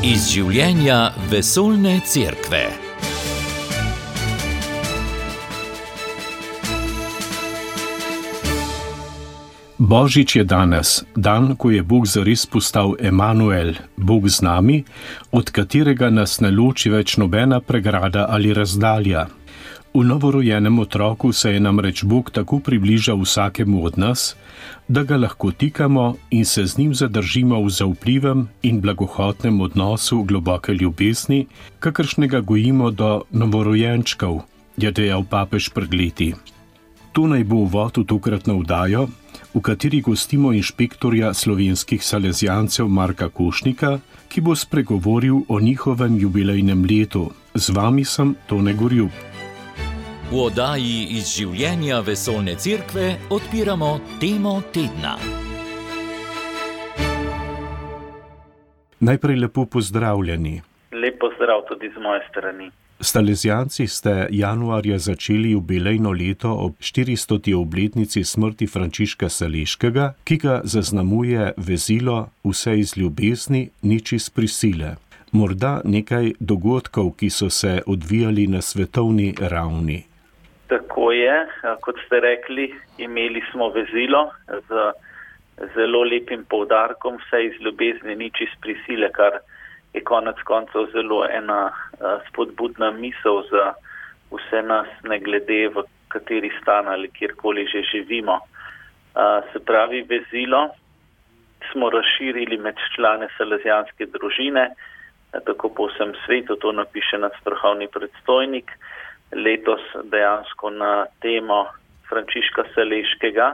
Iz življenja vesoljne cerkve. Božič je danes, dan, ko je Bog zares postal Emanuel, Bog z nami, od katerega nas ne loči več nobena pregrada ali razdalja. V novorojenem otroku se je namreč Bog tako približal vsakemu od nas, da ga lahko tikamo in se z njim zadržimo v zaupljivem in blagohotnem odnosu globoke ljubezni, kakršnega gojimo do novorojenčkov, je dejal papež pred leti. Tu naj bo uvod v tokratno vdajo, v kateri gostimo inšpektorja slovenskih salezijancev Marka Košnika, ki bo spregovoril o njihovem jubilejnem letu. Z vami sem Tone Gorjub. V oddaji iz življenja vesoljne cerkve odpiramo temo tedna. Najprej lepo pozdravljeni. Lep pozdrav tudi z moje strani. Stalezijanci ste januarja začeli jubilejno leto ob 400. obletnici smrti Frančiška Saleškega, ki ga zaznamuje vezilo vse iz ljubezni, nič iz prisile. Morda nekaj dogodkov, ki so se odvijali na svetovni ravni. Tako je, kot ste rekli, imeli smo vezilo z zelo lepim poudarkom, vse iz ljubezni, nič iz prisile, kar je konec koncev zelo ena spodbudna misel za vse nas, ne glede v kateri stan ali kjerkoli že živimo. Se pravi, vezilo smo razširili med člane salezijanske družine, tako po vsem svetu, to napiše nas vrhovni predstojnik, letos dejansko na temo Frančiška Saleškega,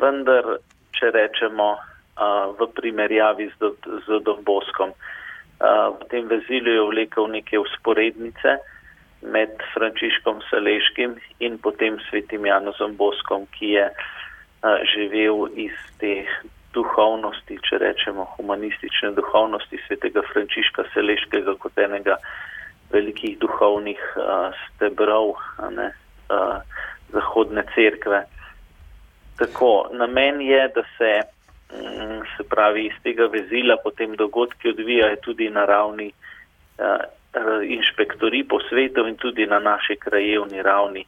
vendar, če rečemo v primerjavi z, z Domboskom, v tem vezilu je vlekel neke usporednice med Frančiškom Saleškim in potem svetim Janozom Boskom, ki je živel iz te duhovnosti, če rečemo humanistične duhovnosti svetega Frančiška Saleškega kot enega velikih duhovnih stebrov ne, zahodne cerkve. Tako, namen je, da se se pravi, iz tega vezila potem dogodki odvijajo tudi na ravni uh, inšpektori po svetu in tudi na naši krajevni ravni.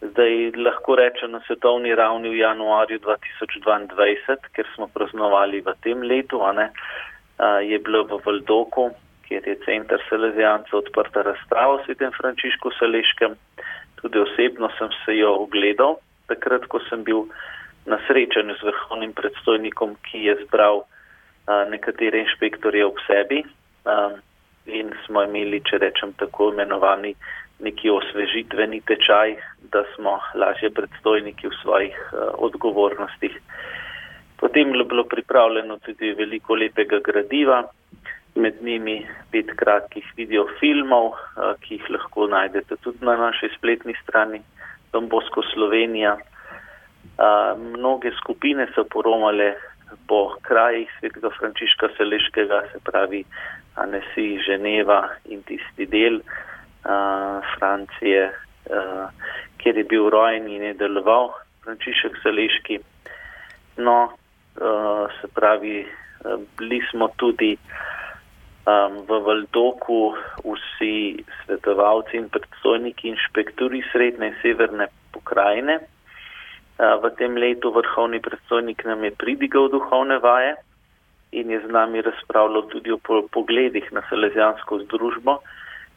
Zdaj lahko rečem na svetovni ravni v januarju 2022, ker smo praznovali v tem letu, ne, uh, je bilo v Valdoku, kjer je centr Selezijanca odprta razstava o svetem Frančišku Saleškem. Tudi osebno sem se jo ogledal, takrat, ko sem bil na srečanju z vrhovnim predstojnikom, ki je zbral a, nekatere inšpektorje ob sebi a, in smo imeli, če rečem tako imenovani, neki osvežitveni tečaj, da smo lažje predstojniki v svojih a, odgovornostih. Potem je bilo pripravljeno tudi veliko lepega gradiva, med njimi pet kratkih videofilmov, a, ki jih lahko najdete tudi na naši spletni strani Dombosko Slovenija. Uh, mnoge skupine so poromale po krajih svetega Frančiška Seleškega, se pravi Anesi, Ženeva in tisti del uh, Francije, uh, kjer je bil rojen in je deloval Frančišek Seleški. No, uh, se pravi, uh, bili smo tudi um, v Valdoku vsi svetovalci in predstojniki inšpektori srednje in severne pokrajine. V tem letu vrhovni predstojnik nam je pridigal duhovne vaje in je z nami razpravljal tudi o pogledih na salezijansko združbo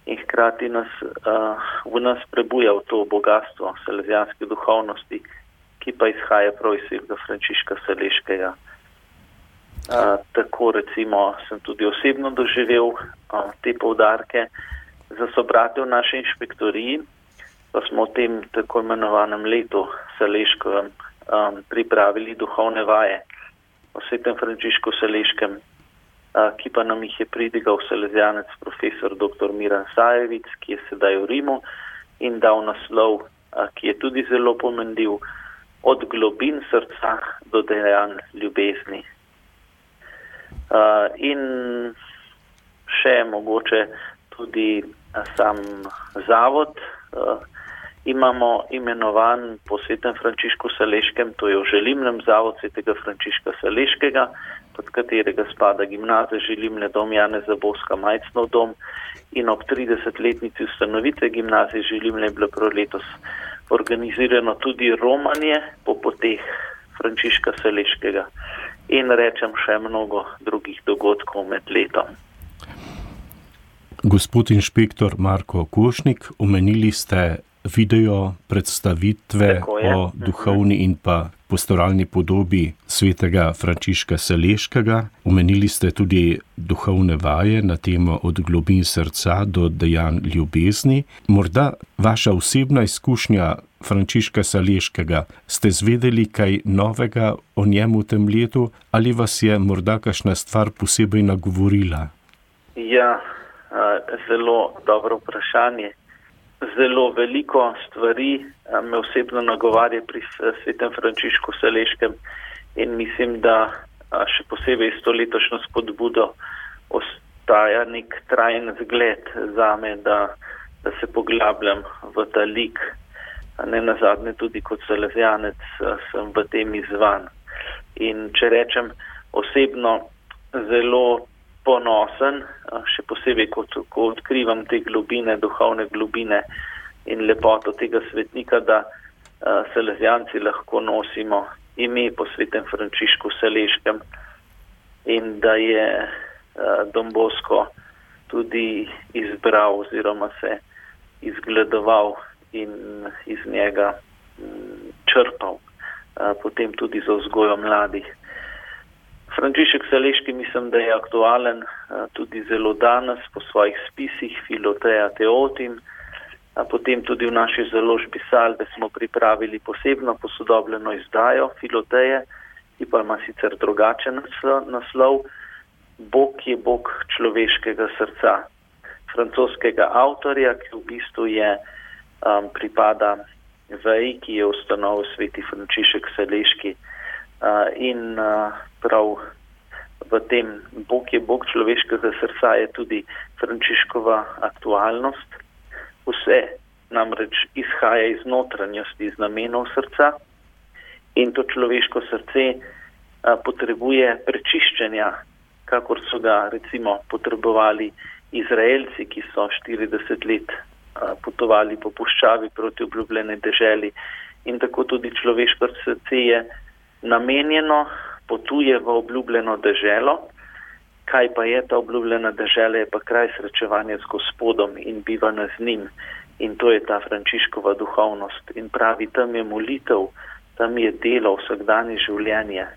in hkrati nas, uh, v nas prebujal to bogatstvo salezijanske duhovnosti, ki pa izhaja prav iz svega Frančiška Saleškega. Uh, tako recimo sem tudi osebno doživel uh, te povdarke za sobrate v naši inšpektoriji pa smo v tem tako imenovanem letu Saleškovem um, pripravili duhovne vaje o svetem Frančišku Saleškem, uh, ki pa nam jih je pridigal salezijanec profesor dr. Miran Sajevic, ki je sedaj v Rimu in dal naslov, uh, ki je tudi zelo pomenljiv, od globin srca do dejanj ljubezni. Uh, in še mogoče tudi uh, sam zavod, uh, imamo imenovan po svetem Frančišku Saleškem, to je v želimnem zavod svetega Frančiška Saleškega pod katerega spada gimnazija Žilimne dom Janeza Boska Majcnov dom. In ob 30-letnici ustanovitve gimnazije Žilimne je bilo prav letos organizirano tudi romanje po poteh Frančiška Seleškega in rečem še mnogo drugih dogodkov med letom. Gospod inšpektor Marko Košnik, omenili ste video predstavitve o duhovni in pa pastoralni podobi svetega Frančiška Saleškega. Omenili ste tudi duhovne vaje na temo od globin srca do dejanj ljubezni. Morda vaša osebna izkušnja Frančiška Saleškega, ste zvedeli kaj novega o njemu v tem letu ali vas je morda kakšna stvar posebej nagovorila? Ja, zelo dobro vprašanje zelo veliko stvari me osebno nagovarja pri svetem Frančišku Saleškem in mislim, da še posebej s to letošnjo spodbudo ostaja nek trajen zgled za me, da, da se poglabljam v ta lik. Ne na zadnje tudi kot salezjanec sem v tem izvan. In če rečem osebno zelo ponosen, še posebej, ko, ko odkrivam te globine, duhovne globine in lepoto tega svetnika, da uh, Selezijanci lahko nosimo ime po svetem Frančišku Seleškem in da je uh, Dombosko tudi izbral oziroma se izgledoval in iz njega črpal, uh, potem tudi za vzgojo mladih. Frančišek Saleški mislim, da je aktualen tudi zelo danes po svojih spisih Filoteja Teotim, potem tudi v naši založbi Salve smo pripravili posebno posodobljeno izdajo Filoteje, ki pa ima sicer drugačen naslov. Bog je Bog človeškega srca, francoskega avtorja, ki v bistvu je um, pripada vej, ki je ustanovil sveti Frančišek Saleški. Uh, in uh, prav v tem Bog je Bog človeškega srca je tudi Frančiškova aktualnost. Vse namreč izhaja iz notranjosti, iz namenov srca in to človeško srce a, potrebuje prečiščenja, kakor so ga recimo potrebovali Izraelci, ki so 40 let a, potovali po puščavi proti obljubljene deželi in tako tudi človeško srce je namenjeno potuje v obljubljeno deželo. Kaj pa je ta obljubljena dežela, je pa kraj srečevanja z Gospodom in bivanja z njim. In to je ta Frančiškova duhovnost. In pravi, tam je molitev, tam je delo, vsakdanje življenje.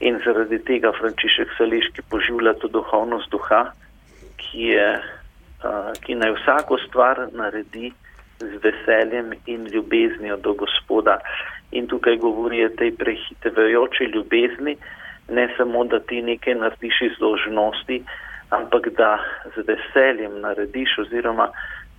In zaradi tega Frančišek Sališki poživlja to duhovnost duha, ki, je, uh, ki naj vsako stvar naredi z veseljem in ljubeznijo do Gospoda. In tukaj govori o tej prehitevajoči ljubezni, ne samo, da ti nekaj narediš iz dožnosti, ampak da z veseljem narediš oziroma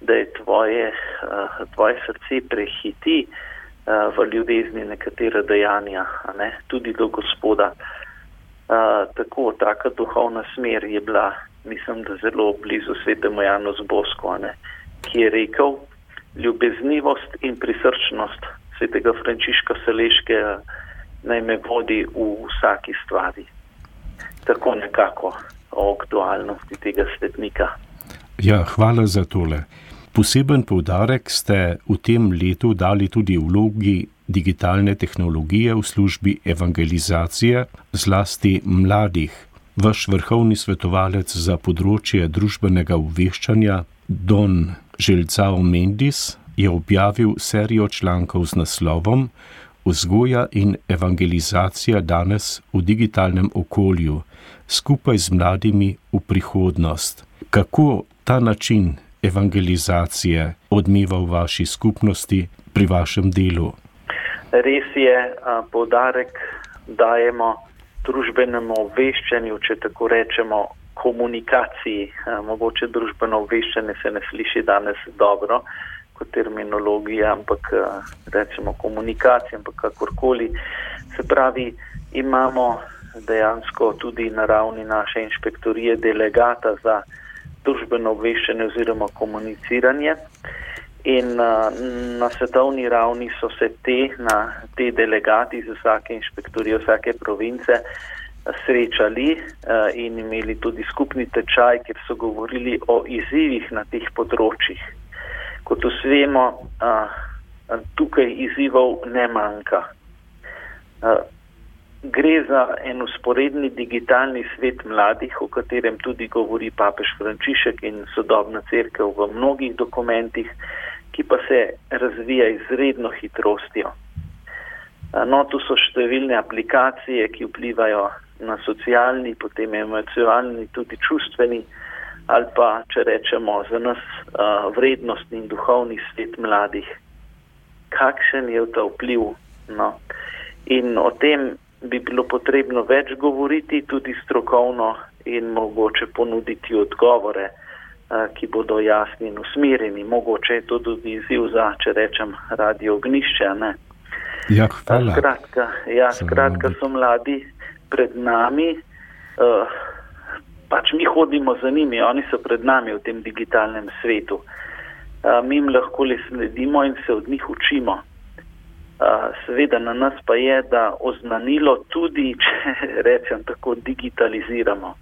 da je tvoje, uh, tvoje srce prehiti uh, v ljubezni nekatera dejanja, ne, tudi do Gospoda. Uh, tako, taka duhovna smer je bila, mislim, da zelo blizu svetemu Janu Zbosko, ne, ki je rekel, ljubeznivost in prisrčnost svetega Frančiška Saleškega naj me vodi v vsaki stvari. Tako nekako o aktualnosti tega svetnika. Ja, hvala za tole. Poseben poudarek ste v tem letu dali tudi vlogi digitalne tehnologije v službi evangelizacije, zlasti mladih. Vaš vrhovni svetovalec za področje družbenega obveščanja, Don Želcao Mendis, je objavil serijo člankov z naslovom Vzgoja in evangelizacija danes v digitalnem okolju, skupaj z mladimi v prihodnost. Kako ta način evangelizacije odmeva v vaši skupnosti pri vašem delu? Res je, podarek dajemo družbenemu obveščanju, če tako rečemo, komunikaciji. Mogoče družbeno obveščanje se ne sliši danes dobro, kot terminologija, ampak eh, rečemo komunikacija, ampak kakorkoli. Se pravi, imamo dejansko tudi na ravni naše inšpektorije delegata za družbeno obveščanje oziroma komuniciranje. In uh, na svetovni ravni so se te, na, te delegati iz vsake inšpektorije, vsake province srečali in imeli tudi skupni tečaj, kjer so govorili o izzivih na teh področjih. Kot vsemo, tukaj izzivov ne manjka. Gre za en usporedni digitalni svet mladih, o katerem tudi govori papež Frančišek in sodobna crkva v mnogih dokumentih, ki pa se razvija izredno hitrostjo. No, tu so številne aplikacije, ki vplivajo na socialni, potem emocionalni, tudi čustveni, ali pa, če rečemo, za nas uh, vrednostni in duhovni svet mladih. Kakšen je ta vpliv? No? In o tem bi bilo potrebno več govoriti, tudi strokovno in mogoče ponuditi odgovore, ki bodo jasni in usmerjeni. Mogoče je to tudi izziv za, če rečem, radio ognišče. Ja, hvala. Skratka, ja, skratka so mladi pred nami, pač mi hodimo za njimi, oni so pred nami v tem digitalnem svetu. Mi jim lahko le sledimo in se od njih učimo. Seveda na nas pa je, da oznanilo tudi, če rečem tako, digitaliziramo,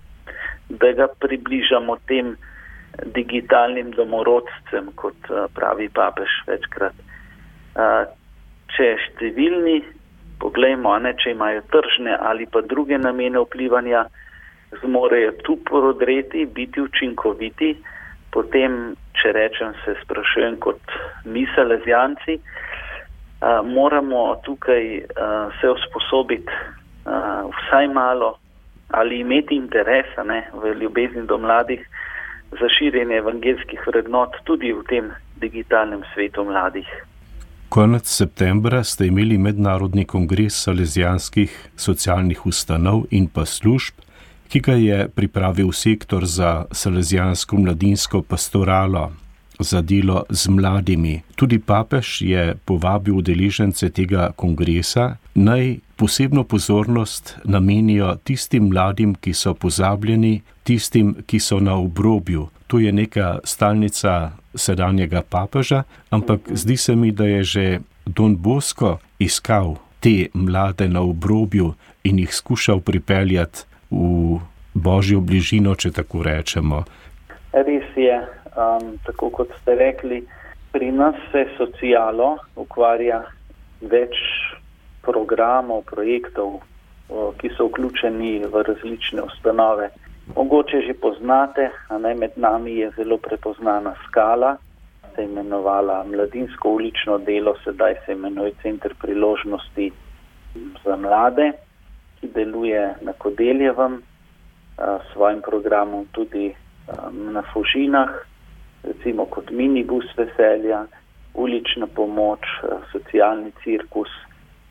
da ga približamo tem digitalnim domorodcem, kot pravi papež večkrat. Če številni, poglejmo, ne, če imajo tržne ali pa druge namene vplivanja, zmorejo tu prodreti, biti učinkoviti, potem, če rečem, se sprašujem kot misel lezijanci, uh, moramo tukaj uh, se usposobiti uh, vsaj malo ali imeti interesa ne, v ljubezni do mladih za širjenje evangelskih vrednot tudi v tem digitalnem svetu mladih. Konec septembra ste imeli mednarodni kongres salezijanskih socialnih ustanov in pa služb, ki ga je pripravil sektor za salezijansko mladinsko pastoralo za delo z mladimi. Tudi papež je povabil udeležence tega kongresa, naj posebno pozornost namenijo tistim mladim, ki so pozabljeni, tistim, ki so na obrobju. To je neka stalnica sedanjega papeža, ampak zdi se mi, da je že Don Bosco iskal te mlade na obrobju in jih skušal pripeljati v božjo bližino, če tako rečemo. Res je, um, tako kot ste rekli, pri nas se socialo ukvarja več programov, projektov, ki so vključeni v različne ustanove. Mogoče že poznate, a naj med nami je zelo prepoznana skala, se je imenovala Mladinsko ulično delo, sedaj se imenuje Center priložnosti za mlade, ki deluje na Kodeljevem, s svojim programom tudi na Fužinah, recimo kot minibus veselja, ulična pomoč, eh, socialni cirkus,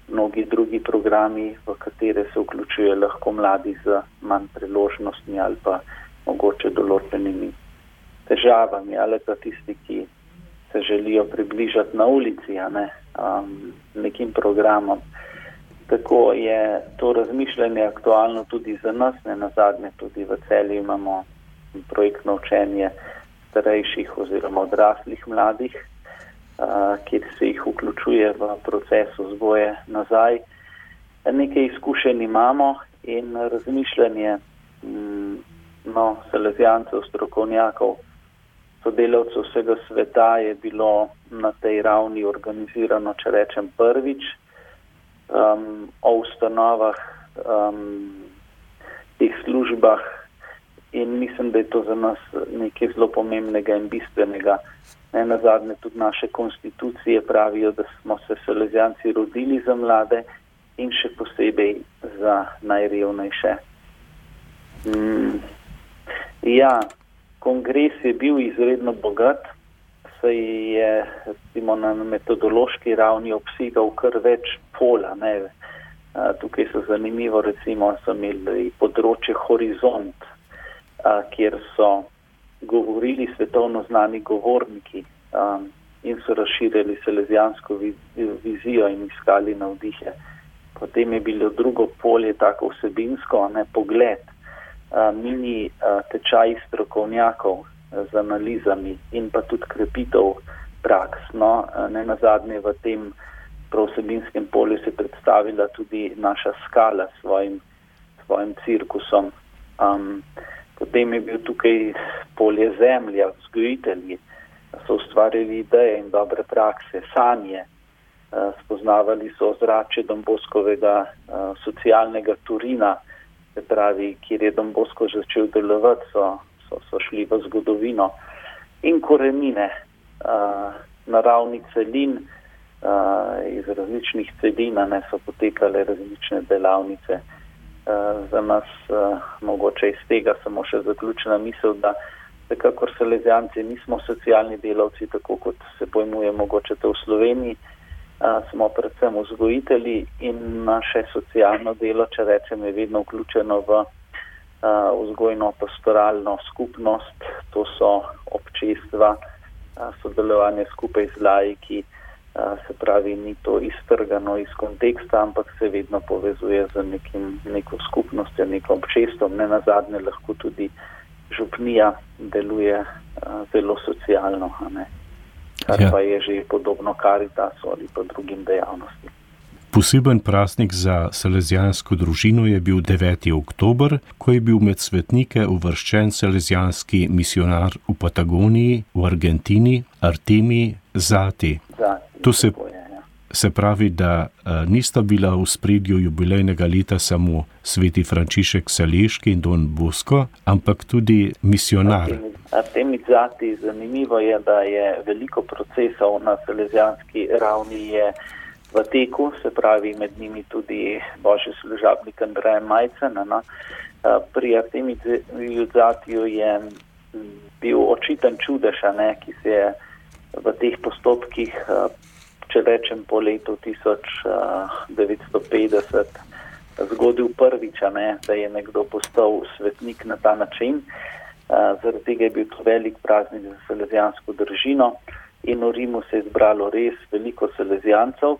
mnogi drugi programi, v katere se vključuje lahko mladi z manj priložnostmi ali pa mogoče določenimi težavami ali pa tisti, ki se želijo približati na ulici, ne, um, nekim programom. Tako je to razmišljanje aktualno tudi za nas, ne na zadnje tudi v celju imamo projektno učenje starejših oziroma odraslih mladih, kjer se jih vključuje v proces vzgoje nazaj. Nekaj izkušenj imamo in razmišljanje mm, no, selezijancev, strokovnjakov, sodelavcev vsega sveta je bilo na tej ravni organizirano, če rečem, prvič um, o ustanovah, um, teh službah, in mislim, da je to za nas nekaj zelo pomembnega in bistvenega. Ne, na zadnje tudi naše konstitucije pravijo, da smo se selezijanci rodili za mlade in še posebej za najrevnejše. Mm. Ja, kongres je bil izredno bogat, saj je recimo, na metodološki ravni obsegal kar več pola. Ne. Tukaj so zanimivo, recimo, so imeli področje horizont, kjer so govorili svetovno znani govorniki in so razširjali selezijansko vizijo in iskali navdihe. Potem je bilo drugo polje tako vsebinsko, ne pogled, mini tečaj strokovnjakov z analizami in pa tudi krepitev praks. No, ne na zadnje v tem prosbinskem polju se predstavila tudi naša skala s svojim svojim cirkusom. Um, potem je bil tukaj polje zemlja, vzgojitelji, so ustvarjali ideje in dobre prakse, sanje, uh, spoznavali so ozračje Domboskovega uh, socialnega Turina, se pravi, kjer je Dombosko začel delovati, so, so, so šli v zgodovino in korenine, uh, naravni celin iz različnih celina ne so potekale različne delavnice. Za nas mogoče iz tega samo še zaključena misel, da vsekakor selezijanci nismo socialni delavci, tako kot se pojmuje mogoče to v Sloveniji, smo predvsem vzgojitelji in naše socialno delo, če rečem, je vedno vključeno v vzgojno pastoralno skupnost, to so občestva, sodelovanje skupaj z lajki, se pravi, ni to iztrgano iz konteksta, ampak se vedno povezuje z nekim, neko skupnostjo, neko občestvom. Ne na zadnje lahko tudi župnija deluje zelo socialno, kar ja. pa je že podobno karitasu ali pa drugim dejavnostim. Poseben praznik za salezijansko družino je bil 9. oktober, ko je bil med svetnike uvrščen salezijanski misionar v Patagoniji, v Argentini, Artemi Zati. To se, se pravi, da uh, nista bila v spredju jubilejnega leta samo sveti Frančišek Saleški in Don Bosko, ampak tudi misionar. Artemi Zati, zanimivo je, da je veliko procesov na salezijanski ravni. Je, v teku, se pravi med njimi tudi božji služabnik Andrej Majcen. No. Pri Artemi Judzatiju je bil očiten čudež, ne, ki se je v teh postopkih, če rečem po letu 1950, zgodil prvič, ne, da je nekdo postal svetnik na ta način. Zaradi tega je bil to velik praznik za selezijansko držino in v Rimu se je zbralo res veliko selezijancev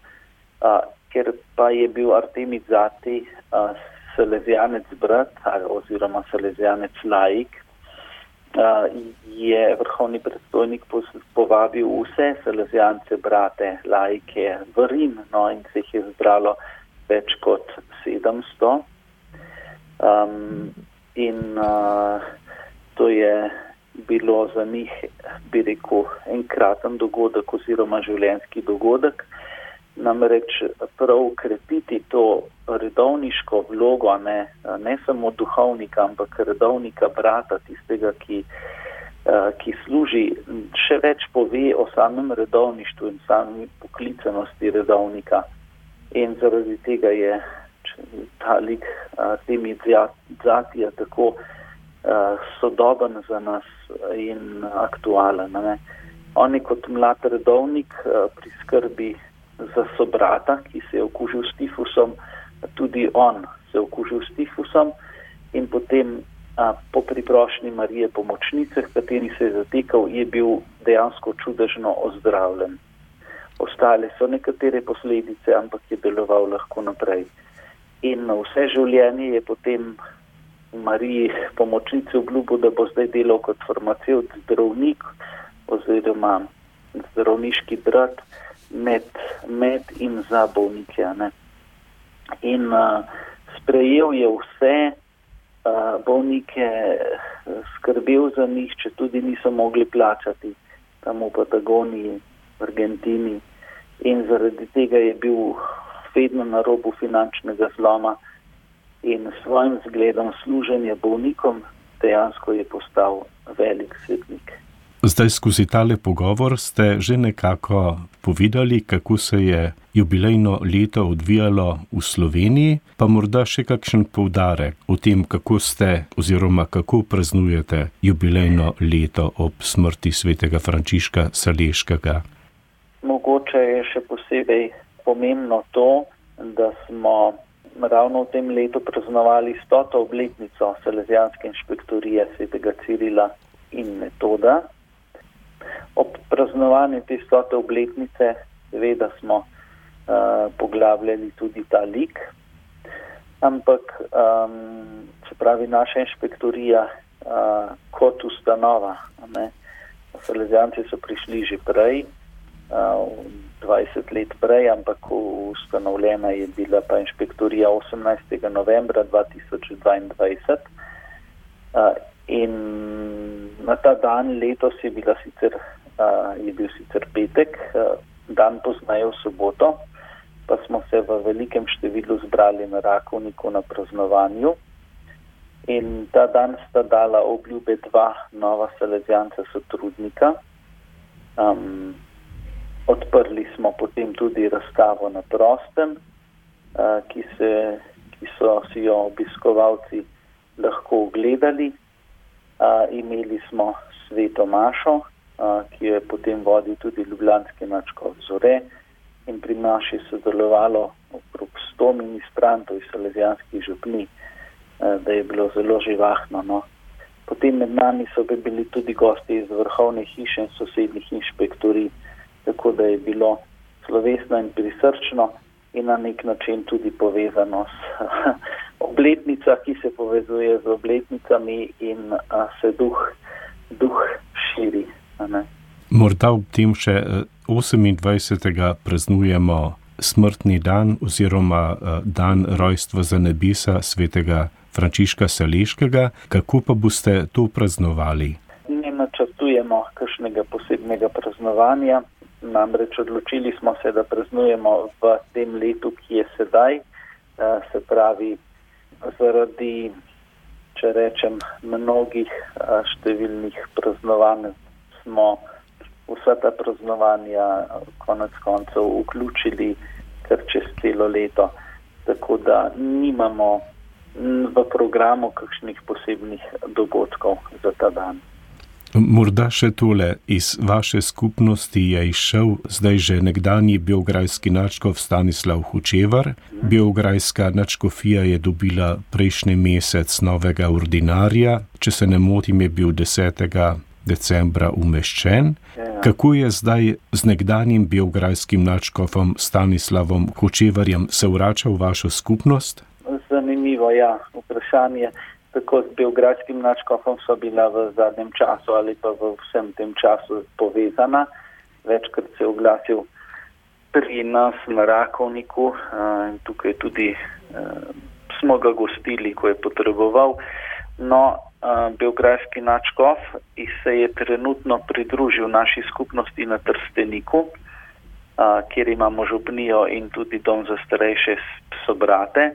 ker pa je bil Artemis Zati uh, salezijanec brat oziroma salezijanec laik, uh, je vrhovni predstojnik povabil vse salezijance brate laike v Rim, no in se jih je zbralo več kot 700. Um, in uh, to je bilo za njih, bi rekel, enkraten dogodek oziroma življenjski dogodek namreč prav krepiti to redovniško vlogo, ne, ne samo duhovnika, ampak redovnika brata, tistega, ki, ki služi, še več pove o samem redovništvu in sami poklicanosti redovnika. In zaradi tega je ta lik temi zatija tako sodoben za nas in aktualen. Ne. On je kot mlad redovnik pri skrbi za sobrata, ki se je okužil s tifusom, tudi on se je okužil s tifusom in potem a, po priprošnji Marije pomočnice, kateri se je zatekal, je bil dejansko čudežno ozdravljen. Ostale so nekatere posledice, ampak je deloval lahko naprej. In vse življenje je potem Mariji pomočnici obljubil, da bo zdaj delal kot farmaceut, zdravnik oziroma zdravniški brat med, med in za bolnike. Ne. In uh, sprejel je vse uh, bolnike, skrbel za njih, če tudi niso mogli plačati tam v Patagoniji, v Argentini. In zaradi tega je bil vedno na robu finančnega zloma in s svojim zgledom služenja bolnikom dejansko je postal velik svetnik. Zdaj, skozi tale pogovor ste že nekako povedali, kako se je jubilejno leto odvijalo v Sloveniji, pa morda še kakšen poudarek o tem, kako ste oziroma kako praznujete jubilejno leto ob smrti svetega Frančiška Saleškega. Mogoče je še posebej pomembno to, da smo ravno v tem letu praznovali stoto obletnico Salezijanske inšpektorije svetega Cirila in metoda ob praznovanju te stote obletnice, seveda smo uh, poglabljali tudi ta lik, ampak um, se pravi naša inšpektorija uh, kot ustanova. Salezijanci so prišli že prej 20 let prej, ampak ustanovljena je bila pa inšpektorija 18. novembra 2022. In na ta dan letos je, sicer, je bil sicer petek, dan poznaje v soboto, pa smo se v velikem številu zbrali na Rakovniku na praznovanju. In ta dan sta dala obljube dva nova salezijanca sotrudnika. Um, odprli smo potem tudi razstavo na prostem, uh, ki, se, ki so si jo obiskovalci lahko ogledali. Imeli smo sveto Mašo, uh, ki jo je potem vodil tudi Ljubljanski načkov Zore in pri naši sodelovalo okrog 100 ministrantov iz Salezijanskih župni. Eh, da je bilo zelo živahno. No. Potem med nami so bili tudi gosti iz vrhovne hiše in sosednjih inšpektorij, tako da je bilo slovesno in prisrčno in na nek način tudi povezano s obletnica, ki se povezuje z obletnicami in a, se duh, duh širi. Morda ob tem še 28. Eh, praznujemo smrtni dan oziroma eh, dan rojstva za nebesa svetega Frančiška Saleškega. Kako pa boste to praznovali? Ne načrtujemo kakšnega posebnega praznovanja, namreč odločili smo se, da praznujemo v tem letu, ki je sedaj, eh, se pravi zaradi, če rečem, mnogih eh, številnih praznovanj smo vsa ta praznovanja konec koncev vključili kar čez celo leto. Tako da nimamo v programu kakšnih posebnih dogodkov za ta dan. Morda še tole, iz vaše skupnosti je izšel zdaj že nekdani biograjski načkov Stanislav Hučevar. Biograjska načkofija je dobila prejšnji mesec novega ordinarja, če se ne motim, je bil 10 decembra umeščen. Kako je zdaj z nekdanjim biografskim načkofom Stanislavom Kočevarjem se vračal v vašo skupnost? Zanimivo je ja, vprašanje. Tako z biografskim načkofom so bila v zadnjem času ali pa v vsem tem času povezana. Večkrat se je oglasil pri nas na Rakovniku in tukaj tudi smo ga gostili, ko je potreboval. No, biografski načkov in se je trenutno pridružil naši skupnosti na Trsteniku, kjer imamo župnijo in tudi dom za starejše sobrate.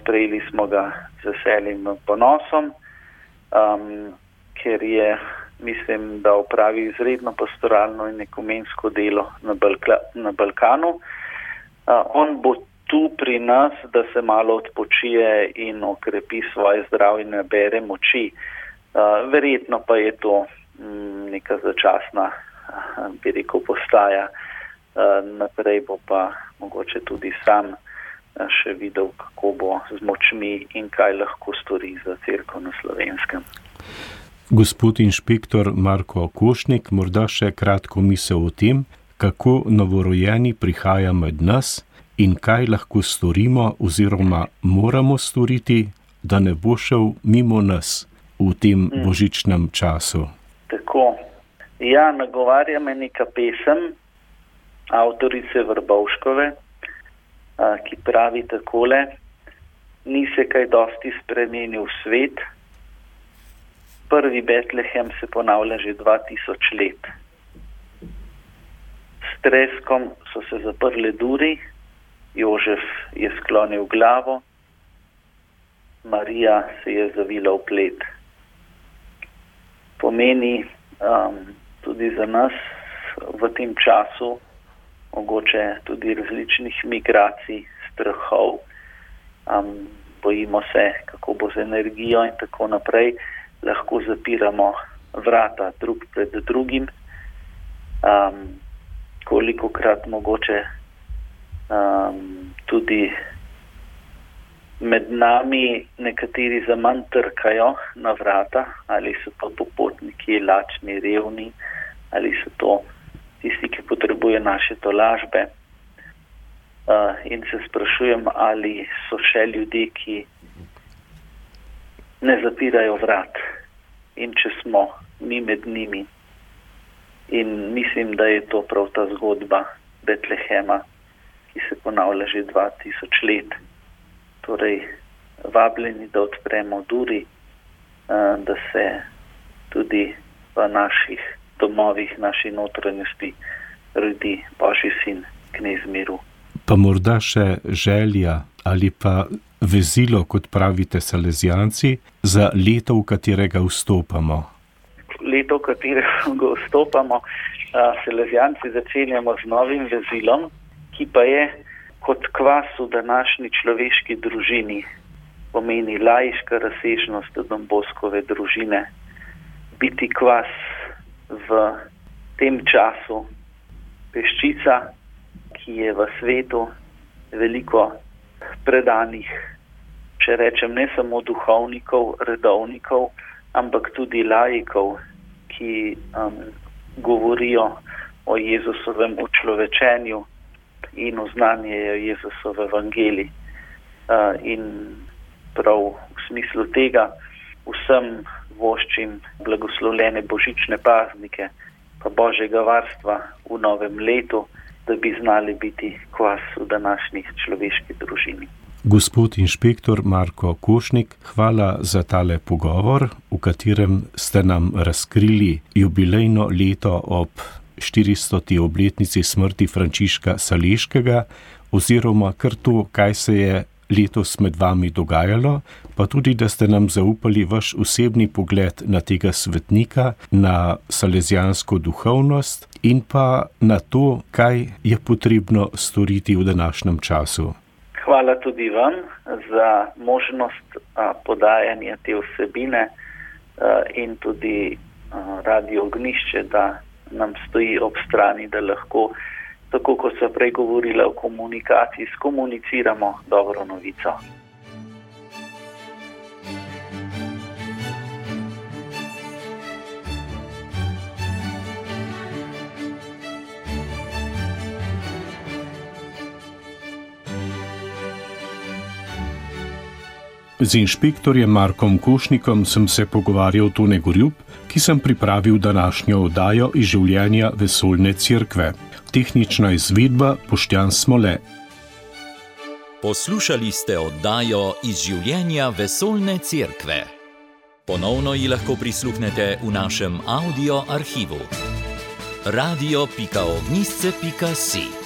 Sprejeli smo ga z veseljem in ponosom, ker je, mislim, da upravi izredno pastoralno in ekumensko delo na, Balka, na Balkanu. On bo tu pri nas, da se malo odpočije in okrepi svoje zdravje in nabere moči. Uh, verjetno pa je to m, neka začasna, uh, bi rekel, postaja. Uh, naprej bo pa mogoče tudi sam uh, še videl, kako bo z močmi in kaj lahko stori za crkvo na slovenskem. Gospod inšpektor Marko Košnik, morda še kratko misel o tem, kako novorojeni prihaja med nas in kaj lahko storimo oziroma moramo storiti, da ne bo šel mimo nas v tem mm. božičnem času. Tako. Ja, nagovarja me neka pesem avtorice Vrbovškove, ki pravi takole: Ni se kaj dosti spremenil svet, prvi Betlehem se ponavlja že 2000 let. S treskom so se zaprle duri, Jožef je sklonil glavo, Marija se je zavila v plet. Pomeni um, tudi za nas v tem času, mogoče tudi različnih migracij, strahov, um, bojimo se, kako bo z energijo in tako naprej, lahko zapiramo vrata drug pred drugim. Um, koliko krat mogoče um, tudi med nami nekateri za manj trkajo na vrata, ali so to popotniki, lačni, revni, ali so to tisti, ki potrebujejo naše tolažbe. Uh, in se sprašujem, ali so še ljudje, ki ne zapirajo vrat in če smo mi med njimi. In mislim, da je to prav ta zgodba Betlehema, ki se ponavlja že 2000 let. Torej, vabljeni, da odpremo duri, da se tudi v naših domovih, naši notranjosti, rodi Božji sin, knez miru. Pa morda še želja ali pa vezilo, kot pravite, Salezijanci, za leto, v katerega vstopamo. Leto, v katerega vstopamo, Salezijanci začenjamo z novim vezilom, ki pa je kot kvas v današnji človeški družini, pomeni lajška razsežnost domboskove družine. Biti kvas v tem času, peščica, ki je v svetu veliko predanih, če rečem, ne samo duhovnikov, redovnikov, ampak tudi lajkov, ki um, govorijo o Jezusovem učlovečenju in oznanjajo Jezusove evangeliji. Uh, in prav v smislu tega vsem voščim blagoslovljene božične praznike, pa božjega varstva v novem letu da bi znali biti kvas v današnji človeški družini. Gospod inšpektor Marko Košnik, hvala za tale pogovor, v katerem ste nam razkrili jubilejno leto ob 400. obletnici smrti Frančiška Saleškega, oziroma kar to, kaj se je letos med vami dogajalo, pa tudi, da ste nam zaupali vaš osebni pogled na tega svetnika, na salezijansko duhovnost in pa na to, kaj je potrebno storiti v današnjem času. Hvala tudi vam za možnost podajanja te vsebine a, in tudi radio ognišče, da nam stoji ob strani, da lahko tako kot so prej govorili o komunikaciji, skomuniciramo dobro novico. Z inšpektorjem Markom Košnikom sem se pogovarjal Tone Gorjub, ki sem pripravil današnjo oddajo iz življenja vesoljne cerkve tehnična izvedba Poštjan Smole. Poslušali ste oddajo iz življenja vesoljne cerkve. Ponovno ji lahko prisluhnete v našem audio arhivu. radio.ognisce.si